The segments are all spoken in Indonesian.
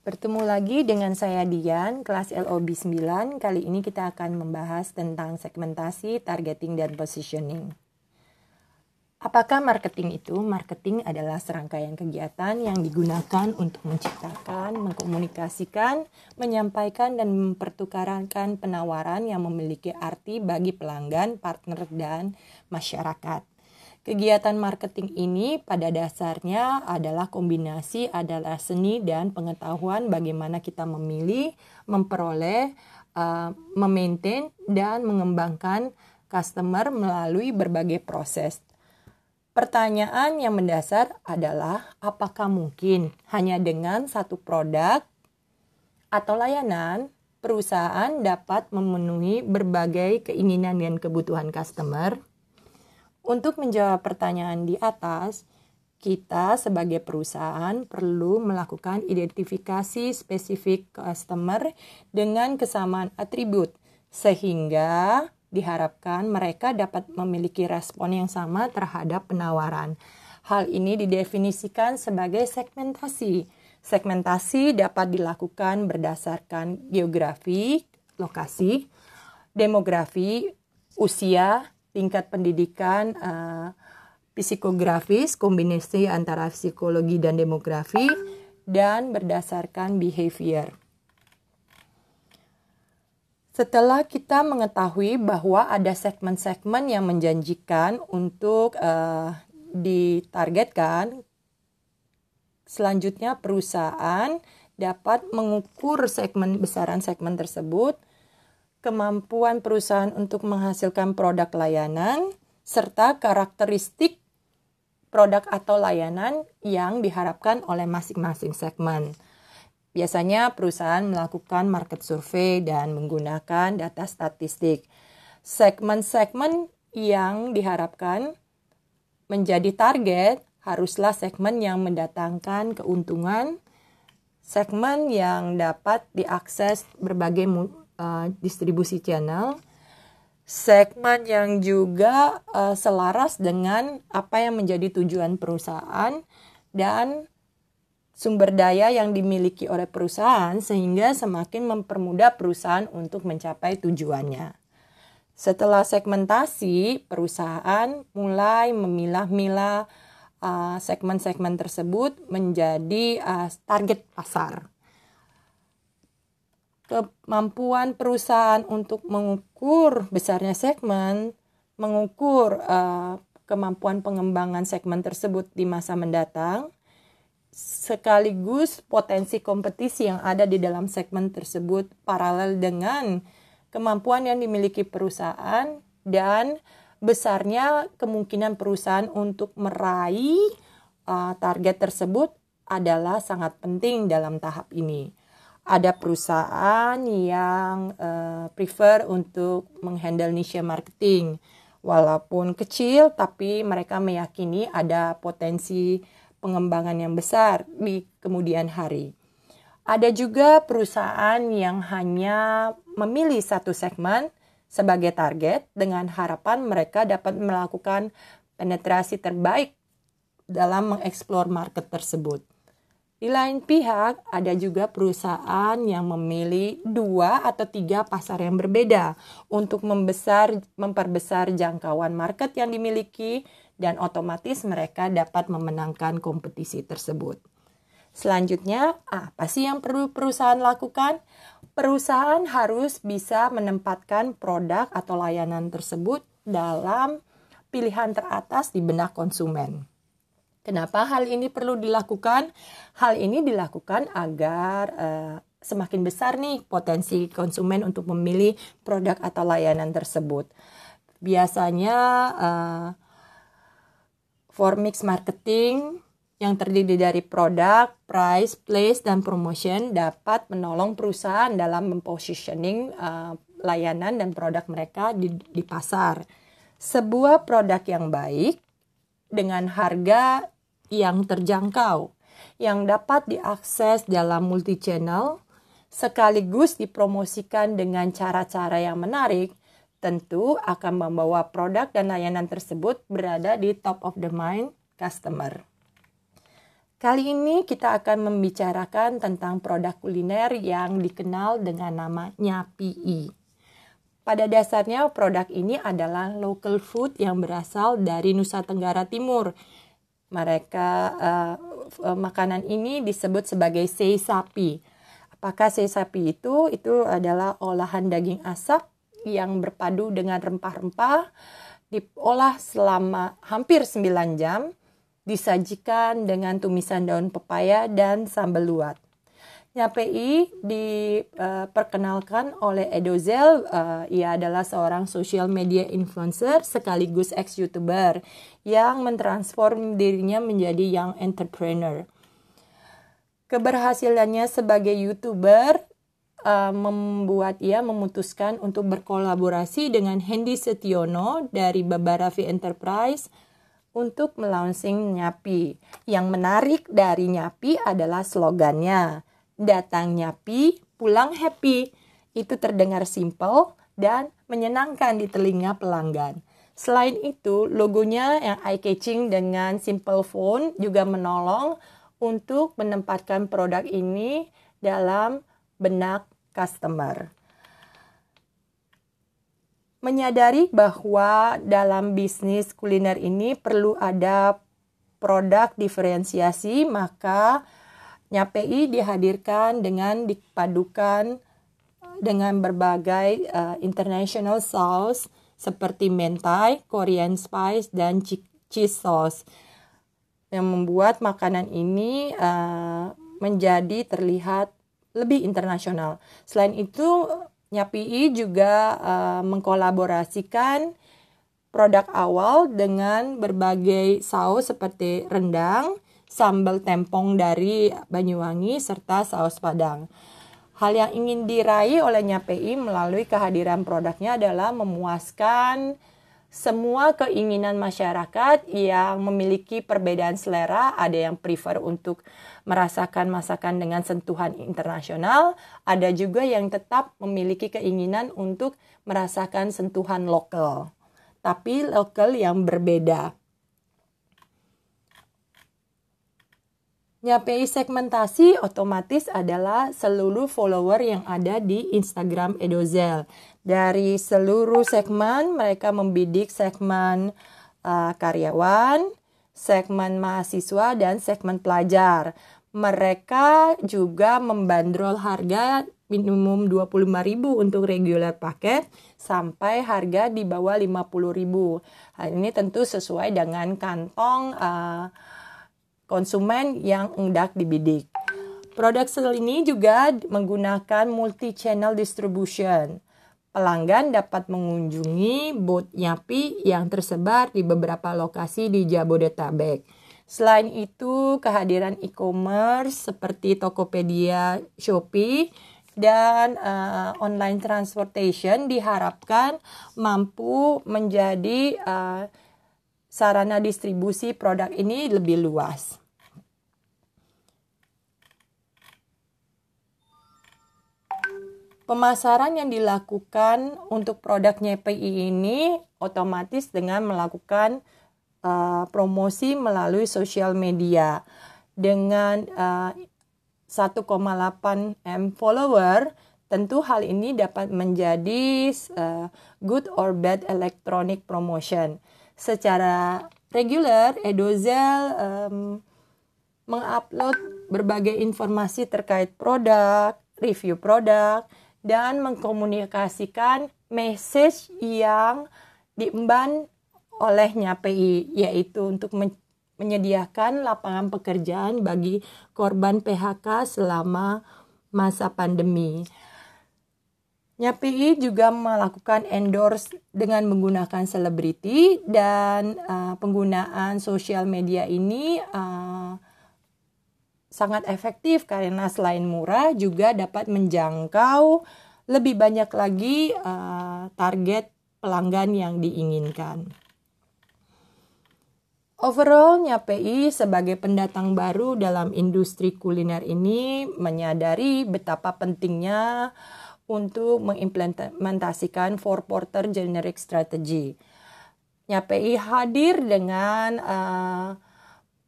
Bertemu lagi dengan saya Dian, kelas LOB 9. Kali ini kita akan membahas tentang segmentasi, targeting, dan positioning. Apakah marketing itu? Marketing adalah serangkaian kegiatan yang digunakan untuk menciptakan, mengkomunikasikan, menyampaikan, dan mempertukarkan penawaran yang memiliki arti bagi pelanggan, partner, dan masyarakat. Kegiatan marketing ini pada dasarnya adalah kombinasi adalah seni dan pengetahuan bagaimana kita memilih, memperoleh, uh, memaintain, dan mengembangkan customer melalui berbagai proses Pertanyaan yang mendasar adalah apakah mungkin hanya dengan satu produk atau layanan perusahaan dapat memenuhi berbagai keinginan dan kebutuhan customer? Untuk menjawab pertanyaan di atas, kita sebagai perusahaan perlu melakukan identifikasi spesifik customer dengan kesamaan atribut sehingga diharapkan mereka dapat memiliki respon yang sama terhadap penawaran. Hal ini didefinisikan sebagai segmentasi. Segmentasi dapat dilakukan berdasarkan geografi, lokasi, demografi, usia, tingkat pendidikan, uh, psikografis, kombinasi antara psikologi dan demografi, dan berdasarkan behavior. Setelah kita mengetahui bahwa ada segmen-segmen yang menjanjikan untuk uh, ditargetkan, selanjutnya perusahaan dapat mengukur segmen besaran segmen tersebut, kemampuan perusahaan untuk menghasilkan produk layanan, serta karakteristik produk atau layanan yang diharapkan oleh masing-masing segmen. Biasanya perusahaan melakukan market survey dan menggunakan data statistik. Segmen-segmen yang diharapkan menjadi target haruslah segmen yang mendatangkan keuntungan, segmen yang dapat diakses berbagai uh, distribusi channel, segmen yang juga uh, selaras dengan apa yang menjadi tujuan perusahaan dan sumber daya yang dimiliki oleh perusahaan sehingga semakin mempermudah perusahaan untuk mencapai tujuannya. Setelah segmentasi, perusahaan mulai memilah-milah uh, segmen-segmen tersebut menjadi uh, target pasar. Kemampuan perusahaan untuk mengukur besarnya segmen, mengukur uh, kemampuan pengembangan segmen tersebut di masa mendatang, sekaligus potensi kompetisi yang ada di dalam segmen tersebut paralel dengan kemampuan yang dimiliki perusahaan dan besarnya kemungkinan perusahaan untuk meraih uh, target tersebut adalah sangat penting dalam tahap ini. Ada perusahaan yang uh, prefer untuk menghandle niche marketing, walaupun kecil, tapi mereka meyakini ada potensi pengembangan yang besar di kemudian hari. Ada juga perusahaan yang hanya memilih satu segmen sebagai target dengan harapan mereka dapat melakukan penetrasi terbaik dalam mengeksplor market tersebut. Di lain pihak, ada juga perusahaan yang memilih dua atau tiga pasar yang berbeda untuk membesar, memperbesar jangkauan market yang dimiliki dan otomatis mereka dapat memenangkan kompetisi tersebut. Selanjutnya, apa sih yang perlu perusahaan lakukan? Perusahaan harus bisa menempatkan produk atau layanan tersebut dalam pilihan teratas di benak konsumen. Kenapa hal ini perlu dilakukan? Hal ini dilakukan agar uh, semakin besar nih potensi konsumen untuk memilih produk atau layanan tersebut. Biasanya uh, for mix marketing yang terdiri dari produk, price, place, dan promotion dapat menolong perusahaan dalam mempositioning uh, layanan dan produk mereka di, di pasar. Sebuah produk yang baik dengan harga yang terjangkau, yang dapat diakses dalam multi channel, sekaligus dipromosikan dengan cara-cara yang menarik, tentu akan membawa produk dan layanan tersebut berada di top of the mind customer. Kali ini kita akan membicarakan tentang produk kuliner yang dikenal dengan nama Nyapi. Pada dasarnya produk ini adalah local food yang berasal dari Nusa Tenggara Timur. Mereka uh, makanan ini disebut sebagai sei sapi. Apakah sei sapi itu? Itu adalah olahan daging asap yang berpadu dengan rempah-rempah diolah selama hampir 9 jam disajikan dengan tumisan daun pepaya dan sambal luat. Nyapei diperkenalkan uh, oleh Edozel. Uh, ia adalah seorang social media influencer sekaligus ex-youtuber yang mentransform dirinya menjadi young entrepreneur. Keberhasilannya sebagai youtuber uh, membuat ia memutuskan untuk berkolaborasi dengan Hendy Setiono dari Babaravi Enterprise untuk melaunching Nyapi. Yang menarik dari Nyapi adalah slogannya, datang Nyapi, pulang happy. Itu terdengar simple dan menyenangkan di telinga pelanggan. Selain itu, logonya yang eye-catching dengan simple font juga menolong untuk menempatkan produk ini dalam benak customer menyadari bahwa dalam bisnis kuliner ini perlu ada produk diferensiasi, maka Nyapei dihadirkan dengan dipadukan dengan berbagai uh, international sauce seperti mentai, Korean spice, dan cheese sauce yang membuat makanan ini uh, menjadi terlihat lebih internasional. Selain itu, Nyapi juga uh, mengkolaborasikan produk awal dengan berbagai saus seperti rendang, sambal tempong dari Banyuwangi, serta saus padang. Hal yang ingin diraih oleh Nyapei melalui kehadiran produknya adalah memuaskan semua keinginan masyarakat yang memiliki perbedaan selera, ada yang prefer untuk merasakan masakan dengan sentuhan internasional, ada juga yang tetap memiliki keinginan untuk merasakan sentuhan lokal, tapi lokal yang berbeda. Nyapei segmentasi otomatis adalah seluruh follower yang ada di Instagram Edozel. Dari seluruh segmen, mereka membidik segmen uh, karyawan, segmen mahasiswa, dan segmen pelajar. Mereka juga membandrol harga minimum 25.000 untuk regular paket sampai harga di bawah 50.000. Hal ini tentu sesuai dengan kantong uh, konsumen yang hendak dibidik. Produk sel ini juga menggunakan multi-channel distribution. Pelanggan dapat mengunjungi booth Nyapi yang tersebar di beberapa lokasi di Jabodetabek. Selain itu, kehadiran e-commerce seperti Tokopedia, Shopee, dan uh, online transportation diharapkan mampu menjadi uh, sarana distribusi produk ini lebih luas. Pemasaran yang dilakukan untuk produknya PI ini otomatis dengan melakukan uh, promosi melalui sosial media dengan uh, 1,8 M follower tentu hal ini dapat menjadi uh, good or bad electronic promotion. Secara reguler, Edozel um, mengupload berbagai informasi terkait produk, review produk, dan mengkomunikasikan message yang diemban olehnya PI yaitu untuk men menyediakan lapangan pekerjaan bagi korban PHK selama masa pandemi. NYAPI juga melakukan endorse dengan menggunakan selebriti dan uh, penggunaan sosial media ini uh, sangat efektif karena selain murah juga dapat menjangkau lebih banyak lagi uh, target pelanggan yang diinginkan. Overall, Nyapei sebagai pendatang baru dalam industri kuliner ini menyadari betapa pentingnya untuk mengimplementasikan four porter generic strategy. Nyapei hadir dengan uh,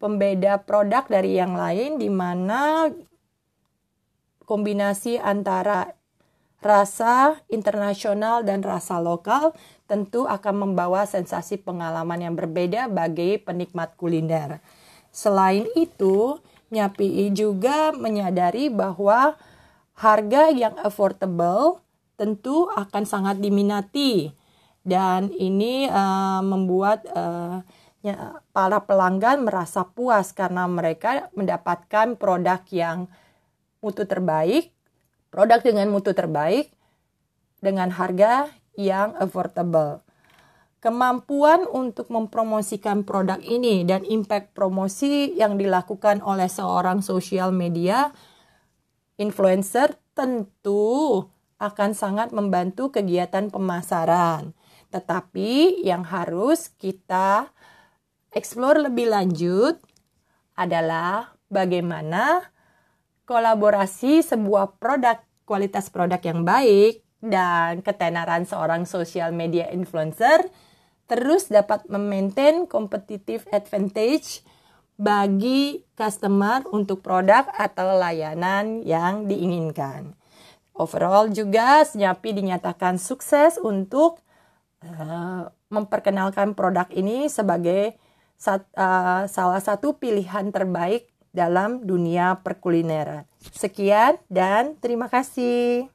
pembeda produk dari yang lain di mana kombinasi antara rasa internasional dan rasa lokal tentu akan membawa sensasi pengalaman yang berbeda bagi penikmat kuliner. Selain itu, Nyapi juga menyadari bahwa harga yang affordable tentu akan sangat diminati dan ini uh, membuat uh, ya, para pelanggan merasa puas karena mereka mendapatkan produk yang mutu terbaik, produk dengan mutu terbaik dengan harga yang affordable. Kemampuan untuk mempromosikan produk ini dan impact promosi yang dilakukan oleh seorang social media influencer tentu akan sangat membantu kegiatan pemasaran. Tetapi yang harus kita explore lebih lanjut adalah bagaimana kolaborasi sebuah produk kualitas produk yang baik dan ketenaran seorang social media influencer terus dapat memaintain competitive advantage bagi customer untuk produk atau layanan yang diinginkan. Overall juga Senyapi dinyatakan sukses untuk uh, memperkenalkan produk ini sebagai sat, uh, salah satu pilihan terbaik dalam dunia perkulineran. Sekian dan terima kasih.